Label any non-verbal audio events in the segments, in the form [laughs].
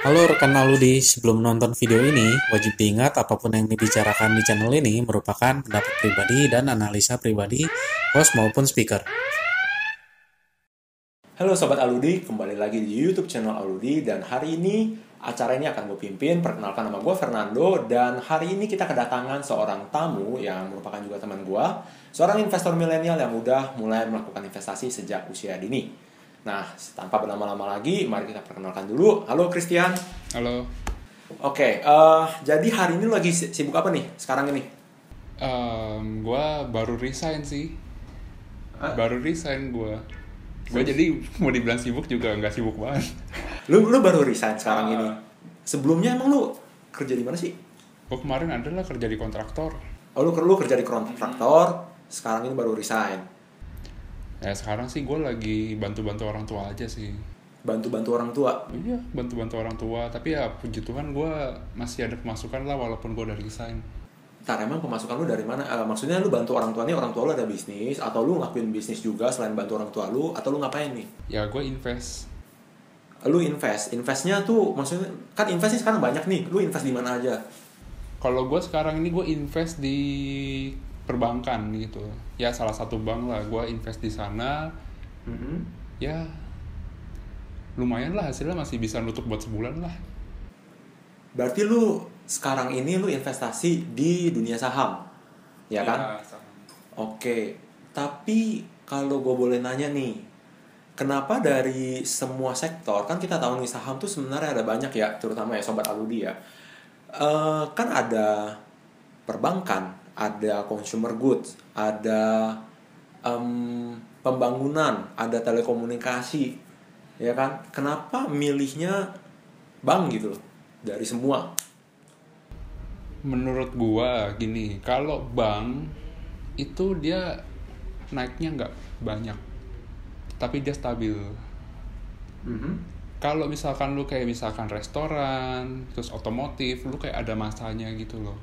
Halo rekan Aludi, sebelum nonton video ini, wajib diingat apa pun yang dibicarakan di channel ini merupakan pendapat pribadi dan analisa pribadi host maupun speaker. Halo Sobat Aludi, kembali lagi di YouTube channel Aludi dan hari ini acara ini akan gue pimpin. Perkenalkan nama gue Fernando dan hari ini kita kedatangan seorang tamu yang merupakan juga teman gue, seorang investor milenial yang udah mulai melakukan investasi sejak usia dini. Nah, tanpa berlama-lama lagi, mari kita perkenalkan dulu. Halo Christian. Halo. Oke, eh, jadi hari ini lagi si- sibuk apa nih sekarang ini? Um, gua baru resign sih. Baru resign gua. Gua jadi [laughs] mau dibilang sibuk juga nggak sibuk banget. Lu lu baru resign sekarang Ah. ini. Sebelumnya emang lu kerja di mana sih? Gua kemarin adalah kerja di kontraktor. Oh, lu, lu kerja di kontraktor, sekarang ini baru resign. Ya sekarang sih gua lagi bantu-bantu orang tua aja sih. Bantu-bantu orang tua. Iya, bantu-bantu orang tua. Tapi ya puji Tuhan gua masih ada pemasukan lah walaupun gua udah resign. Ntar emang pemasukan lu dari mana? Eh, maksudnya lu bantu orang tua nih, orang tua lu ada bisnis Atau lu ngakuin bisnis juga selain bantu orang tua lu Atau lu ngapain nih? Ya gua invest. Lu invest, investnya tuh maksudnya Kan invest nih sekarang banyak nih, lu invest di mana aja? Kalau gua sekarang ini gua invest di perbankan gitu. Ya salah satu bank lah. Gua invest di sana. ya lumayan lah hasilnya masih bisa nutup buat sebulan lah Berarti lu sekarang ini lu investasi di dunia saham Ya kan? Oke, tapi kalau gue boleh nanya nih, kenapa dari semua sektor kan kita tahu nih saham tuh sebenarnya ada banyak ya, terutama ya sobat Aludi ya. Eh, kan ada perbankan, ada consumer goods, ada em, pembangunan, ada telekomunikasi, ya kan? Kenapa milihnya bank gitu loh dari semua? menurut gua gini kalau bank itu dia naiknya nggak banyak tapi dia stabil kalau misalkan lu kayak misalkan restoran terus otomotif lu kayak ada masanya gitu loh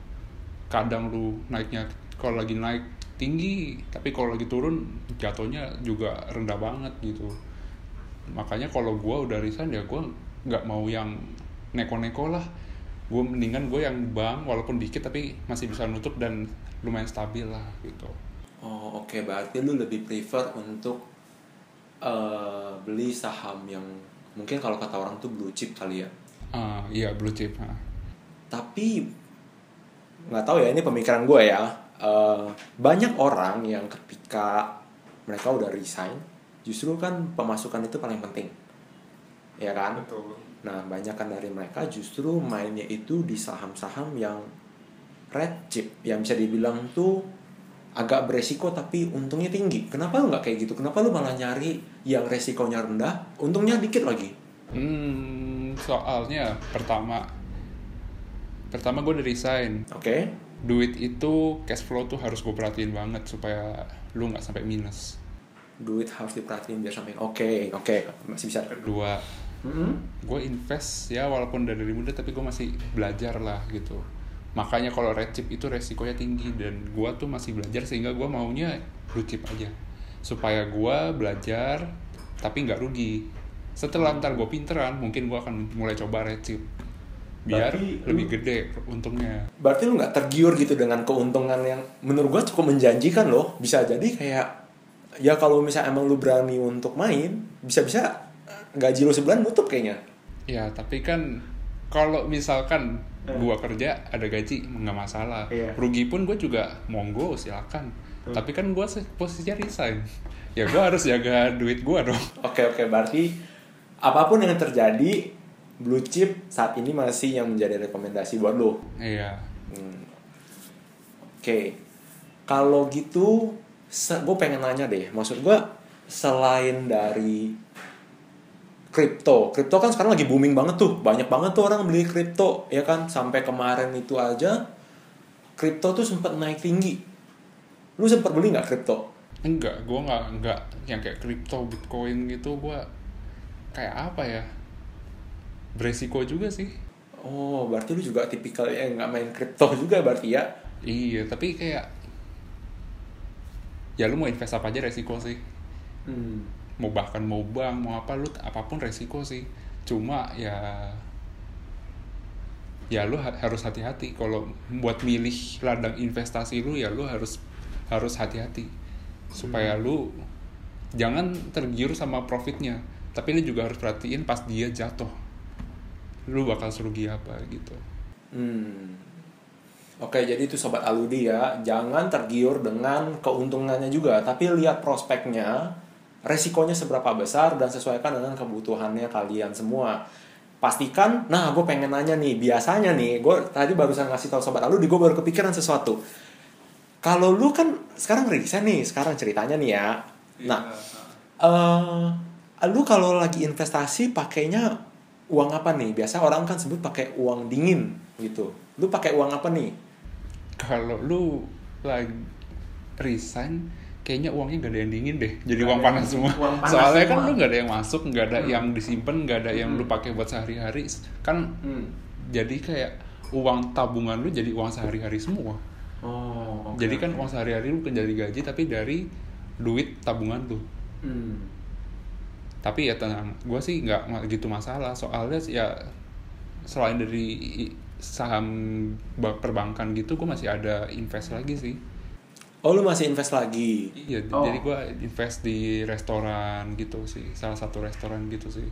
kadang lu naiknya kalau lagi naik tinggi tapi kalau lagi turun jatuhnya juga rendah banget gitu makanya kalau gua udah resign ya gua nggak mau yang neko-neko lah gue mendingan gue yang bank walaupun dikit tapi masih bisa nutup dan lumayan stabil lah gitu Oh oke berarti lu lebih prefer untuk eh, beli saham yang mungkin kalau kata orang tuh blue chip kali ya. Ah, iya blue chip ah. Tapi nggak tahu ya ini pemikiran gue ya. Eh, banyak orang yang ketika mereka udah resign, justru kan pemasukan itu paling penting, ya kan? Nah banyak kan dari mereka justru mainnya itu di saham-saham yang red chip, yang bisa dibilang tuh agak beresiko tapi untungnya tinggi. Kenapa lu nggak kayak gitu? Kenapa lu malah nyari yang resikonya rendah, untungnya dikit lagi? Hmm, soalnya pertama pertama gue udah resign. Oke? duit itu cash flow tuh harus gue perhatiin banget supaya lu nggak sampai minus. Duit harus diperhatiin biar sampai oke, oke, masih bisa. kedua Mm-mm. gue invest ya walaupun dari muda tapi gue masih belajar lah gitu. Makanya kalau red chip itu resikonya tinggi dan gue tuh masih belajar sehingga gue maunya blue chip aja. Supaya gue belajar tapi nggak rugi. Setelah ntar gue pinteran mungkin gue akan mulai coba red chip biar Berarti lebih lu- gede untungnya Berarti lu nggak tergiur gitu dengan keuntungan yang menurut gua cukup menjanjikan loh. Bisa jadi kayak ya kalau misalnya emang lu berani untuk main, bisa-bisa gaji lu sebulan nutup kayaknya. ya tapi kan kalau misalkan Eh. gua kerja ada gaji nggak masalah Iya. rugi pun gue juga monggo silakan tapi kan gua se- posisinya resign ya gua harus jaga duit gua dong Oke oke berarti apa pun yang terjadi blue chip saat ini masih yang menjadi rekomendasi buat lo. iya Hmm. Oke, kalau gitu, gue pengen nanya deh. Maksud gue, selain dari kripto, kripto kan sekarang lagi booming banget tuh, banyak banget tuh orang beli kripto, ya kan? Sampai kemarin itu aja, kripto tuh sempat naik tinggi. Lu sempat beli nggak kripto? enggak gua nggak nggak yang kayak crypto bitcoin gitu gua kayak apa ya beresiko juga sih. Oh, berarti lu juga tipikal yang nggak main kripto juga berarti ya? iya tapi kayak ya lu mau invest apa aja resiko sih. Hmm. mau bahkan mau bank mau apa lu apa pun resiko sih. Cuma ya ya lu ha- harus hati-hati. Kalau buat milih ladang investasi lu ya lu harus harus hati-hati. Supaya lu jangan tergiur sama profitnya. Tapi lu juga harus perhatiin pas dia jatuh lu bakal serugi apa gitu Hmm. Oke, jadi itu sobat Aludi ya, jangan tergiur dengan keuntungannya juga, tapi lihat prospeknya, resikonya seberapa besar dan sesuaikan dengan kebutuhannya kalian semua. Pastikan, nah gue pengen nanya nih, biasanya nih, gue tadi barusan ngasih tahu sobat Aludi, gue baru kepikiran sesuatu. Kalau lu kan sekarang resign nih, sekarang ceritanya nih ya. Nah, eh lu kalau lagi investasi pakainya uang apa nih? Biasa orang kan sebut pakai uang dingin gitu. Lu pakai uang apa nih? kalau lu lagi resign kayaknya uangnya gak ada yang dingin deh jadi uang panas semua uang panas soalnya kan semua. lu nggak ada yang masuk nggak ada Hmm. yang disimpan nggak ada yang lu Hmm. pakai buat sehari-hari kan Hmm. jadi kayak uang tabungan lu jadi uang sehari-hari semua Oh. oke, jadi kan oke. uang sehari-hari lu bukan dari gaji tapi dari duit tabungan lu Hmm. Tapi ya tenang gue sih nggak gitu masalah soalnya ya selain dari saham ba- perbankan gitu gue masih ada invest lagi sih Oh, lu masih invest lagi? iya Oh. jadi gue invest di restoran gitu sih salah satu restoran gitu sih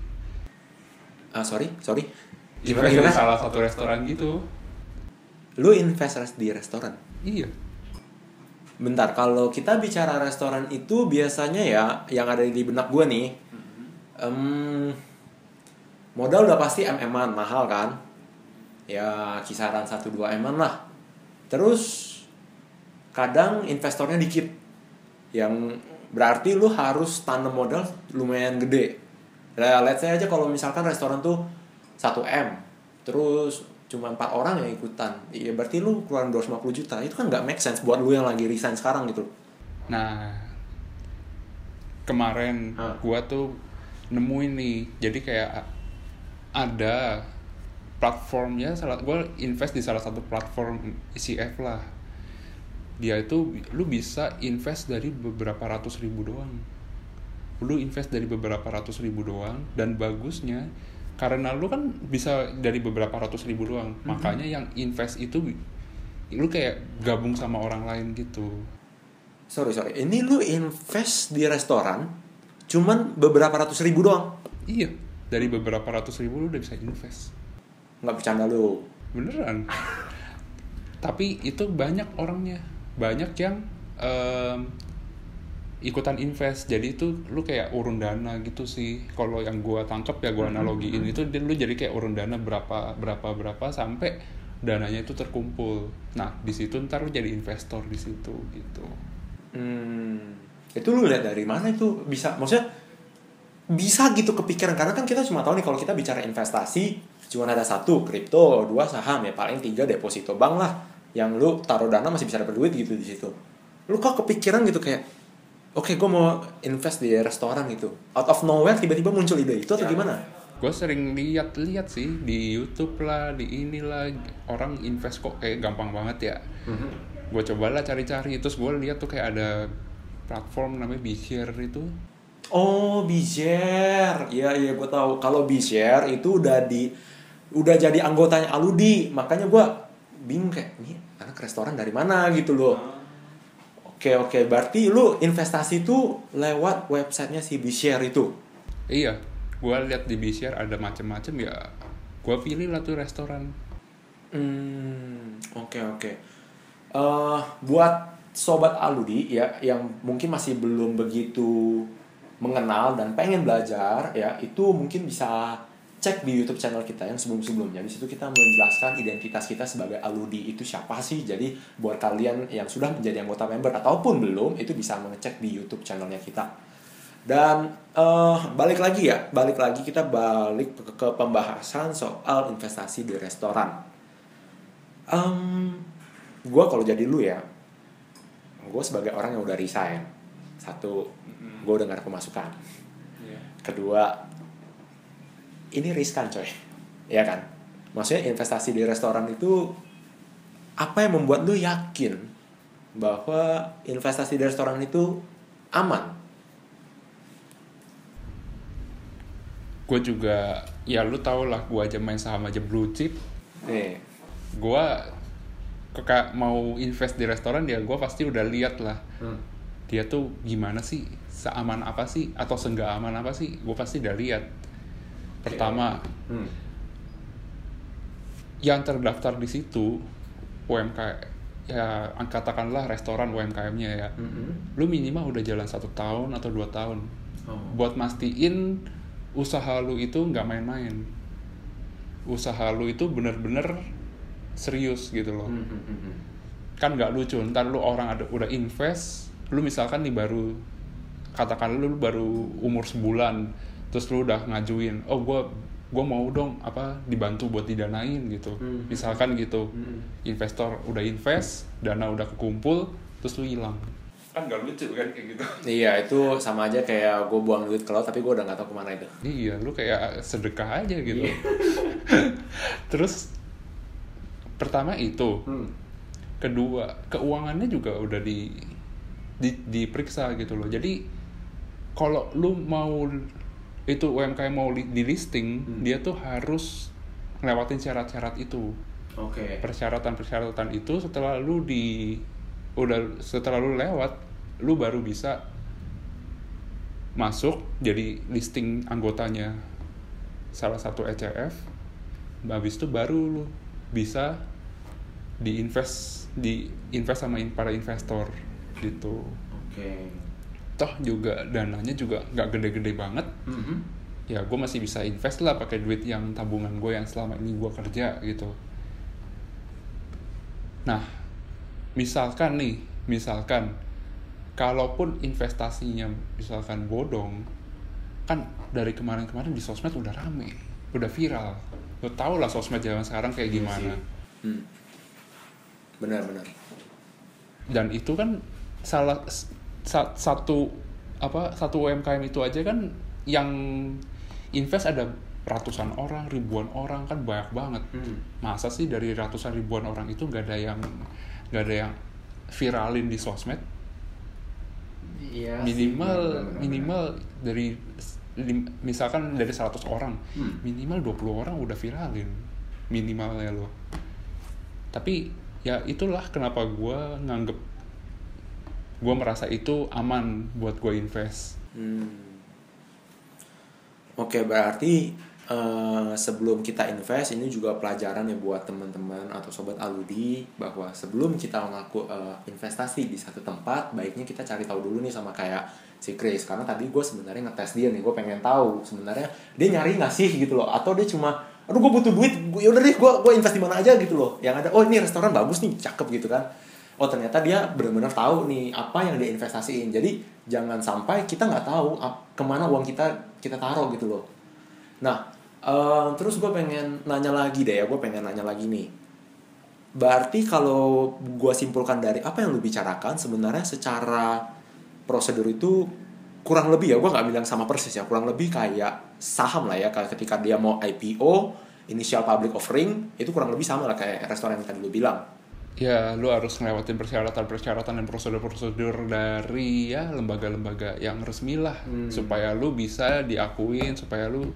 Ah, sorry, sorry. invest di salah satu restoran gitu Lu invest di restoran? iya Bentar, kalau kita bicara restoran itu biasanya ya yang ada di benak gue nih, em, modal udah pasti MM-an mahal kan? Ya kisaran 1-2 M-an lah. Terus kadang investornya dikit, yang berarti lu harus tanam modal lumayan gede. Nah, let's say aja kalau misalkan restoran tuh 1 M, terus cuma empat orang yang ikutan, iya berarti lu keluarin 250 juta. Itu kan nggak make sense buat lu yang lagi resign sekarang gitu. nah kemarin Hah. gua tuh nemuin nih. Jadi kayak ada platformnya salah gua invest di salah satu platform ECF lah. Dia itu lu bisa invest dari beberapa ratus ribu doang. Lu invest dari beberapa ratus ribu doang dan bagusnya karena lu kan bisa dari beberapa ratus ribu doang. Makanya yang invest itu lu kayak gabung sama orang lain gitu. Sorry sorry, ini lu invest di restoran, cuman beberapa ratus ribu doang. Iya, dari beberapa ratus ribu lu udah bisa invest. Nggak bercanda lu. Beneran. [laughs] Tapi itu banyak orangnya. Banyak yang em, ikutan invest. Jadi itu lu kayak urun dana gitu sih. Kalau yang gua tangkep ya gua analogiin itu dia- lu jadi kayak urun dana berapa berapa berapa sampai dananya itu terkumpul. Nah, di situ ntar lu jadi investor di situ gitu. Hmm, itu lu lihat dari mana itu bisa? Maksudnya bisa gitu kepikiran karena kan kita cuma tahu nih kalau kita bicara investasi cuma ada satu kripto, dua saham ya paling tiga deposito bank lah yang lu taruh dana masih bisa dapat duit gitu di situ. Lu kok kepikiran gitu kayak oke gue mau invest di restoran gitu out of nowhere tiba-tiba muncul ide itu atau gimana? gue sering lihat-lihat sih di YouTube lah di inilah orang invest kok kayak gampang banget ya gue cobalah cari-cari terus gue lihat tuh kayak ada platform namanya Bshare itu Oh, Bshare. Iya, iya gue tahu. Kalau Bshare itu udah di udah jadi anggotanya Aludi. Makanya gue bingung kayak, ini anak restoran dari mana gitu loh. Oke, oke. Berarti lu investasi itu lewat websitenya si Bshare itu. iya gue lihat di Bshare ada macem-macem ya gue pilih lah tuh restoran Hmm, oke oke. Eh, buat sobat Aludi ya yang mungkin masih belum begitu mengenal dan pengen belajar ya itu mungkin bisa cek di YouTube channel kita yang sebelum-sebelumnya. Di situ kita menjelaskan identitas kita sebagai Aludi itu siapa sih. Jadi buat kalian yang sudah menjadi anggota member ataupun belum itu bisa mengecek di YouTube channelnya kita. Dan eh, balik lagi ya, balik lagi kita balik ke, ke pembahasan soal investasi di restoran. Um, gue kalau jadi lu ya, gue sebagai orang yang udah resign, satu, gue udah gak ada pemasukan. Kedua, ini riskan coy, ya kan? Maksudnya investasi di restoran itu apa yang membuat lu yakin bahwa investasi di restoran itu aman? gue juga ya lu tau lah gue aja main saham aja blue chip nih gue keka mau invest di restoran ya gue pasti udah lihat lah. Hmm. dia tuh gimana sih? Seaman apa sih? Atau seenggak aman apa sih? Gue pasti udah lihat. Pertama Hmm. yang terdaftar di situ UMK ya katakanlah restoran UMKM-nya ya. Mm-mm. lu minimal udah jalan satu tahun atau dua tahun. Oh. buat mastiin usaha lu itu nggak main-main. Usaha lu itu bener-bener serius gitu loh Hmm, hmm, hmm, hmm. kan nggak lucu ntar lu orang ada udah invest lu misalkan nih baru katakan lu, lu baru umur sebulan terus lu udah ngajuin oh gua gua mau dong apa dibantu buat didanain gitu Hmm. misalkan gitu Hmm. investor udah invest dana udah kekumpul terus lu hilang kan nggak lucu kan kayak gitu Iya itu sama aja kayak gue buang duit ke laut tapi gue udah nggak tahu ke mana itu. iya lu kayak sedekah aja gitu Iya. [laughs] terus pertama itu Hmm. kedua keuangannya juga udah di, di diperiksa gitu loh jadi kalau lu mau itu UMKM mau li- di listing Hmm. dia tuh harus ngelewatin syarat-syarat itu Oke. persyaratan-persyaratan itu setelah lu di udah setelah lu lewat lu baru bisa masuk jadi listing anggotanya salah satu ECF habis itu baru lu bisa diinvest di invest sama para investor gitu Oke. toh juga dananya juga nggak gede-gede banget Mhm. ya gue masih bisa invest lah pakai duit yang tabungan gue yang selama ini gue kerja gitu nah misalkan nih misalkan kalaupun investasinya misalkan bodong kan dari kemarin-kemarin di sosmed udah rame udah viral lo tau lah sosmed zaman sekarang kayak Iya gimana. Hmm. Benar-benar. dan itu kan salah sa- satu apa satu UMKM itu aja kan yang invest ada ratusan orang ribuan orang kan banyak banget Hmm. masa sih dari ratusan ribuan orang itu nggak ada yang nggak ada yang viralin di sosmed Iya. minimal sih, benar-benar. minimal dari misalkan dari 100 orang Hmm. minimal 20 orang udah viralin minimalnya loh tapi ya itulah kenapa gue nganggep gue merasa itu aman buat gue invest Hmm. Oke, berarti eh, sebelum kita invest ini juga pelajaran ya buat teman-teman atau sobat Aludi bahwa sebelum kita mengaku eh, investasi di satu tempat, baiknya kita cari tahu dulu nih sama kayak si Chris. Karena tadi gue sebenarnya ngetes dia nih, gue pengen tahu sebenarnya dia nyari nggak sih gitu loh, atau dia cuma aduh gue butuh duit, gue yaudah deh gue gue invest di mana aja gitu loh, yang ada oh ini restoran bagus nih, cakep gitu kan, oh ternyata dia benar-benar tahu nih apa yang dia investasiin. Jadi jangan sampai kita nggak tahu ke mana uang kita kita taruh gitu loh. Nah eh, terus gue pengen nanya lagi deh ya gue pengen nanya lagi nih berarti kalau gue simpulkan dari apa yang lu bicarakan sebenarnya secara prosedur itu kurang lebih ya gue nggak bilang sama persis ya kurang lebih kayak saham lah ya kayak ketika dia mau IPO initial public offering itu kurang lebih sama lah kayak restoran yang tadi lu bilang ya lu harus ngelewatin persyaratan-persyaratan dan prosedur-prosedur dari ya lembaga-lembaga yang resmi lah Hmm. supaya lu bisa diakuin supaya lu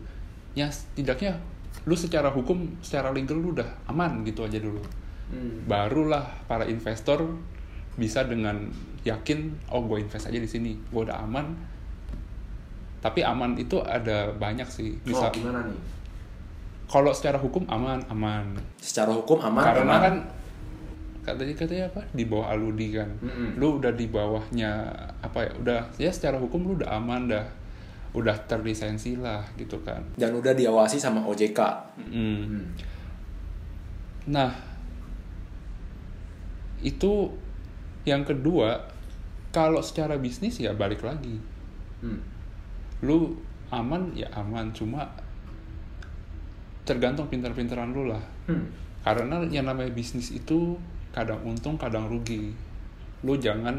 ya setidaknya lu secara hukum secara legal lu udah aman gitu aja dulu. Barulah para investor bisa dengan yakin oh gue invest aja di sini gue udah aman. Tapi aman itu ada banyak sih. Bisa oh gimana nih? Kalau secara hukum aman aman. Secara hukum aman karena aman. kan katanya katanya apa? Di bawah aludi kan. Mm-mm. lu udah di bawahnya apa ya udah ya secara hukum lu udah aman dah udah terlisensi lah gitu kan. Dan udah diawasi sama OJK Mm. nah itu yang kedua kalau secara bisnis ya balik lagi. Hmm. lu aman ya aman. Cuma tergantung pintar-pintaran lu lah. Hmm. karena yang namanya bisnis itu kadang untung kadang rugi. Lu jangan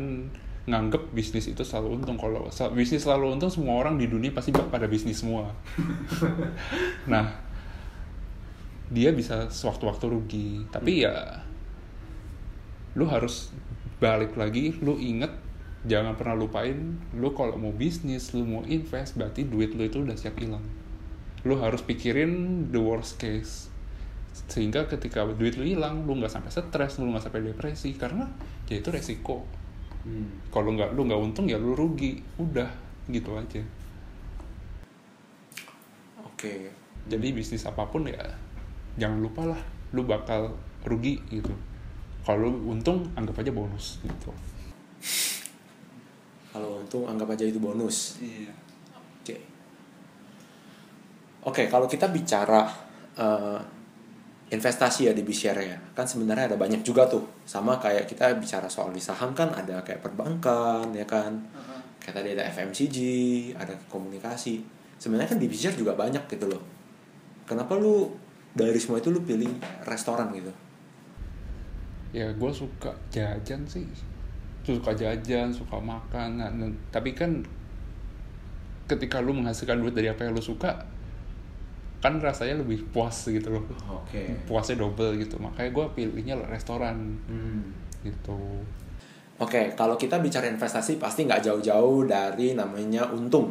nganggep bisnis itu selalu untung. Kalau bisnis selalu untung semua orang di dunia pasti pada bisnis semua. [laughs] Nah dia bisa sewaktu-waktu rugi. Tapi ya lu harus balik lagi lu inget jangan pernah lupain lu kalau mau bisnis lu mau invest berarti duit lu itu udah siap hilang. Lu harus pikirin the worst case. Sehingga ketika duit lu hilang lu nggak sampai stres lu nggak sampai depresi karena ya itu resiko hmm. kalau nggak lu nggak untung ya lu rugi. Udah gitu aja. Oke. Jadi bisnis apa pun ya jangan lupa lah lu bakal rugi gitu. Kalau lu untung anggap aja bonus gitu. Kalau untung anggap aja itu bonus. Iya. Oke. Oke kalau kita bicara eh, investasi ya di B-share ya kan sebenarnya ada banyak juga tuh. Sama kayak kita bicara soal di saham kan ada kayak perbankan ya kan? Kayak tadi ada FMCG ada komunikasi. Sebenarnya kan di B-share juga banyak gitu loh. Kenapa lu dari semua itu lu pilih restoran gitu? Ya gue suka jajan sih. Suka jajan suka makan nah, dan- tapi kan ketika lu menghasilkan duit dari apa yang lu suka kan rasanya lebih puas gitu loh oke puasnya double gitu makanya gue pilihnya restoran Hmm. gitu Oke, kalau kita bicara investasi pasti nggak jauh-jauh dari namanya untung,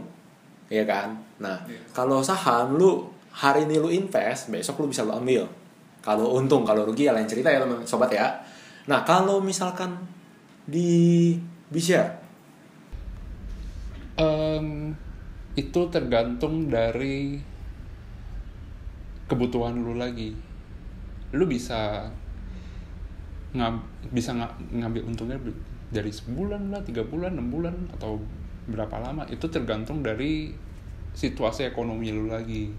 ya kan? Nah, Iya. kalau saham lu hari ini lu invest, besok lu bisa lu ambil. Kalau untung, kalau rugi ya lain cerita ya teman sobat ya. Nah, kalau misalkan di B-share, Em, itu tergantung dari kebutuhan lu lagi. Lu bisa ngam, bisa nga- ngambil untungnya dari sebulan lah tiga bulan enam bulan atau berapa lama itu tergantung dari situasi ekonomi lu lagi.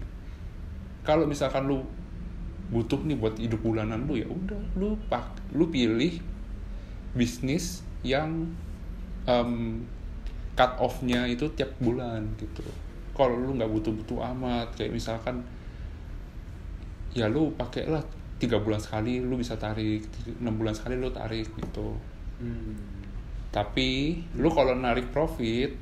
Kalau misalkan lu butuh nih buat hidup bulanan lu ya udah lu pak lu pilih bisnis yang em, cut off-nya itu tiap bulan gitu. Kalau lu nggak butuh-butuh amat kayak misalkan ya lu pakai lah tiga bulan sekali lu bisa tarik enam bulan sekali lu tarik gitu. Tapi lu kalau narik profit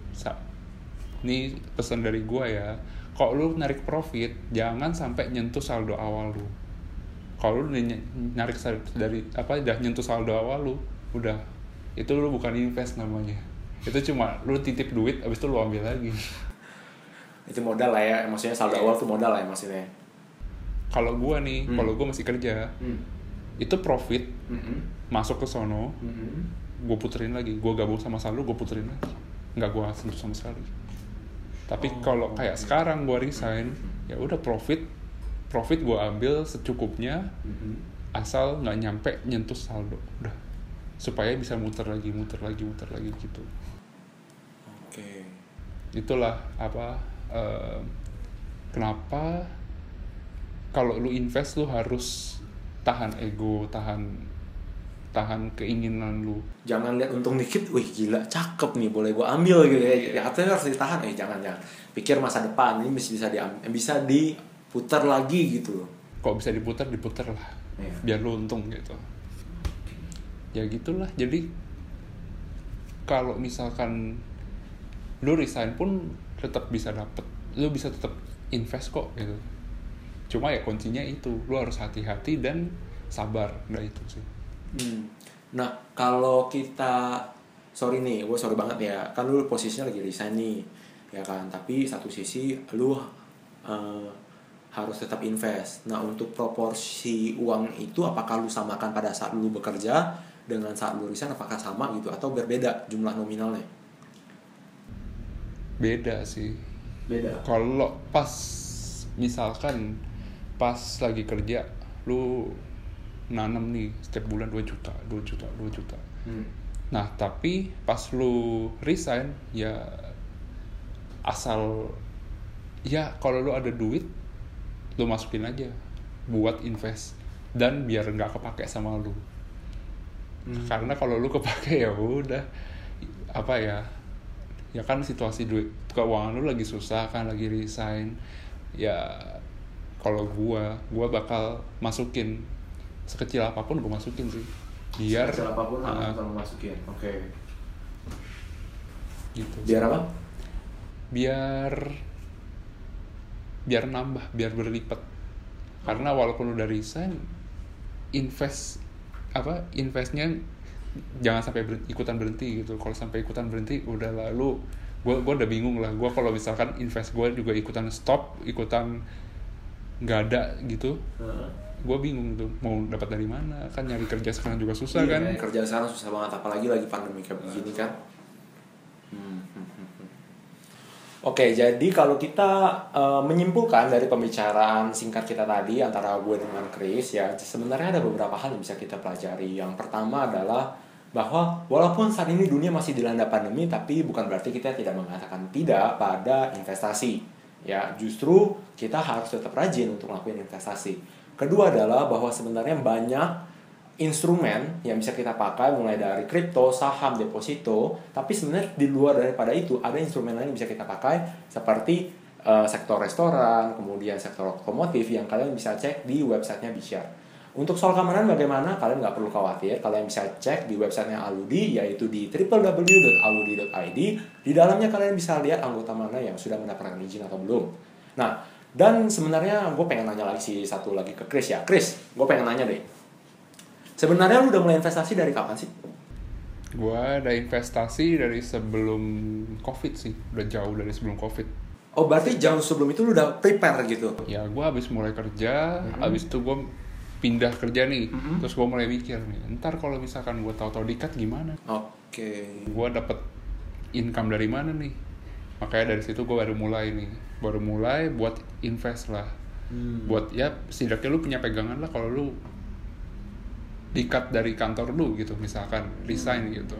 ini pesan dari gua ya kalau lu narik profit jangan sampai nyentuh saldo awal lu. Kalau lu narik dari apa udah nyentuh saldo awal lu udah itu lu bukan invest namanya. Itu cuma lu titip duit abis itu lu ambil lagi. Itu modal lah ya, maksudnya saldo awal tuh modal lah ya maksudnya. Kalau gua nih Hmm. kalau gua masih kerja itu profit Mhm. masuk ke sono Mhm. gue puterin lagi gue gabung sama saldo gue puterin lagi nggak gue sentuh sama sekali tapi Oh, kalau kayak sekarang gue resign ya udah profit profit gue ambil secukupnya Mhm. asal nggak nyampe nyentuh saldo udah supaya bisa muter lagi muter lagi muter lagi gitu Oke. itulah apa eh, kenapa kalau lu invest lu harus tahan ego tahan tahan keinginan lu jangan lihat untung dikit, wih gila, cakep nih, boleh gue ambil gitu ya. Ya katanya harus ditahan, eh jangan jangan. Pikir masa depan ini bisa bisa diam, bisa diputar lagi gitu loh. kok bisa diputar diputar lah Iya. biar lu untung gitu ya gitulah jadi kalau misalkan lu resign pun tetap bisa dapet lu bisa tetap invest kok gitu cuma ya kuncinya itu lu harus hati-hati dan sabar nah itu sih Hmm. Nah kalau kita sorry nih, gue sorry banget ya, kan lu posisinya lagi resign nih, ya kan. Tapi satu sisi lu eh, harus tetap invest. Nah untuk proporsi uang itu apakah lu samakan pada saat lu bekerja dengan saat lu resign apakah sama gitu atau berbeda jumlah nominalnya? beda sih Beda. kalau pas misalkan pas lagi kerja lu nanam nih setiap bulan 2 juta 2 juta 2 juta Hmm. Nah, tapi pas lu resign ya asal ya kalau lu ada duit lu masukin aja buat invest dan biar nggak kepake sama lu. Hmm. Karena kalau lu kepake ya udah apa ya? Ya kan situasi duit keuangan lu lagi susah kan lagi resign. Ya kalau gua gua bakal masukin sekecil apa pun gua masukin sih. Biar Sekecil apa pun Ah, harus masukin. Oke. gitu. Biar apa? biar biar nambah biar berlipat karena walaupun udah resign invest apa investnya jangan sampai ber- ikutan berhenti gitu kalau sampai ikutan berhenti udah lalu gue gua udah bingung lah gue kalau misalkan invest gue juga ikutan stop ikutan nggak ada gitu Heeh. gue bingung tuh mau dapat dari mana kan nyari kerja sekarang juga susah Iya, kan kerja sekarang susah banget apalagi lagi pandemi kayak begini kan Hmm, hmm, hmm, hmm. Oke, jadi kalau kita eh, menyimpulkan dari pembicaraan singkat kita tadi antara gue dengan Chris ya, sebenarnya ada beberapa hal yang bisa kita pelajari. Yang pertama adalah bahwa walaupun saat ini dunia masih dilanda pandemi, tapi bukan berarti kita tidak mengatakan tidak pada investasi. Ya, justru kita harus tetap rajin untuk melakukan investasi. Kedua adalah bahwa sebenarnya banyak instrumen yang bisa kita pakai mulai dari kripto, saham, deposito, tapi sebenarnya di luar daripada itu ada instrumen lain yang bisa kita pakai seperti eh, sektor restoran, kemudian sektor otomotif yang kalian bisa cek di websitenya Bishare. Untuk soal keamanan bagaimana kalian nggak perlu khawatir, kalian bisa cek di websitenya Aludi yaitu di www.aludi.id. Di dalamnya kalian bisa lihat anggota mana yang sudah mendapatkan izin atau belum. Nah, dan sebenarnya gue pengen nanya lagi sih satu lagi ke Chris ya. Chris, gue pengen nanya deh. Sebenarnya lu udah mulai investasi dari kapan sih? gue ada investasi dari sebelum covid sih udah jauh dari sebelum covid Oh berarti jauh sebelum itu lu udah prepare gitu? ya gue habis mulai kerja Mhm. habis itu gue pindah kerja nih Mhm. terus gue mulai mikir nih ntar kalau misalkan gue tahu-tahu dikat gimana Oke. gue dapet income dari mana nih makanya dari situ gue baru mulai nih baru mulai buat invest lah Hmm. buat ya setidaknya lu punya pegangan lah kalau lu dikat dari kantor lu gitu misalkan resign gitu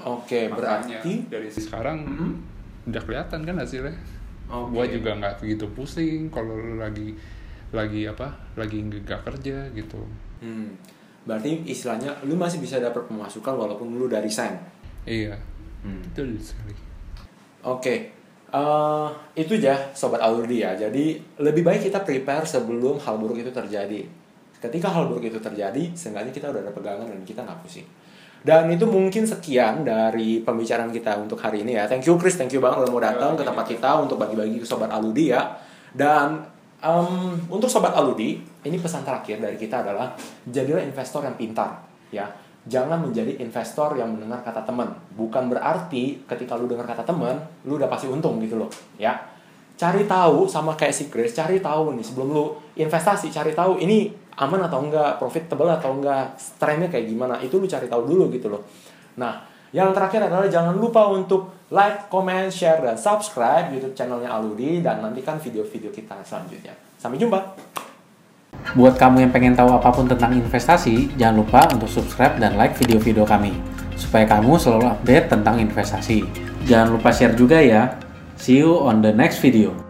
Oke, Makanya berarti dari sekarang Mhm. udah kelihatan kan hasilnya Oke. Gua juga nggak begitu pusing kalau lu lagi lagi apa lagi nggak kerja gitu Hmm. Berarti istilahnya lu masih bisa dapat pemasukan walaupun lu udah resign. iya Hmm. betul sekali Oke, eh, itu aja sobat Aludi ya. Jadi lebih baik kita prepare sebelum hal buruk itu terjadi. Ketika hal buruk itu terjadi, seenggaknya kita udah ada pegangan dan kita nggak pusing. Dan itu mungkin sekian dari pembicaraan kita untuk hari ini ya. Thank you Chris, thank you banget udah mau datang ke tempat kita untuk bagi-bagi ke sobat Aludi ya. Dan em, untuk sobat Aludi, ini pesan terakhir dari kita adalah jadilah investor yang pintar ya. Jangan menjadi investor yang mendengar kata teman. Bukan berarti ketika lu dengar kata teman, lu udah pasti untung gitu loh, ya. Cari tahu sama kayak si Chris, cari tahu nih sebelum lu investasi, cari tahu ini aman atau enggak, profitable atau enggak, trennya kayak gimana. Itu lu cari tahu dulu gitu loh. Nah, yang terakhir adalah jangan lupa untuk like, comment, share, dan subscribe YouTube channelnya Aludi dan nantikan video-video kita selanjutnya. Sampai jumpa. Buat kamu yang pengen tahu apa pun tentang investasi, jangan lupa untuk subscribe dan like video-video kami, supaya kamu selalu update tentang investasi. Jangan lupa share juga ya. See you on the next video.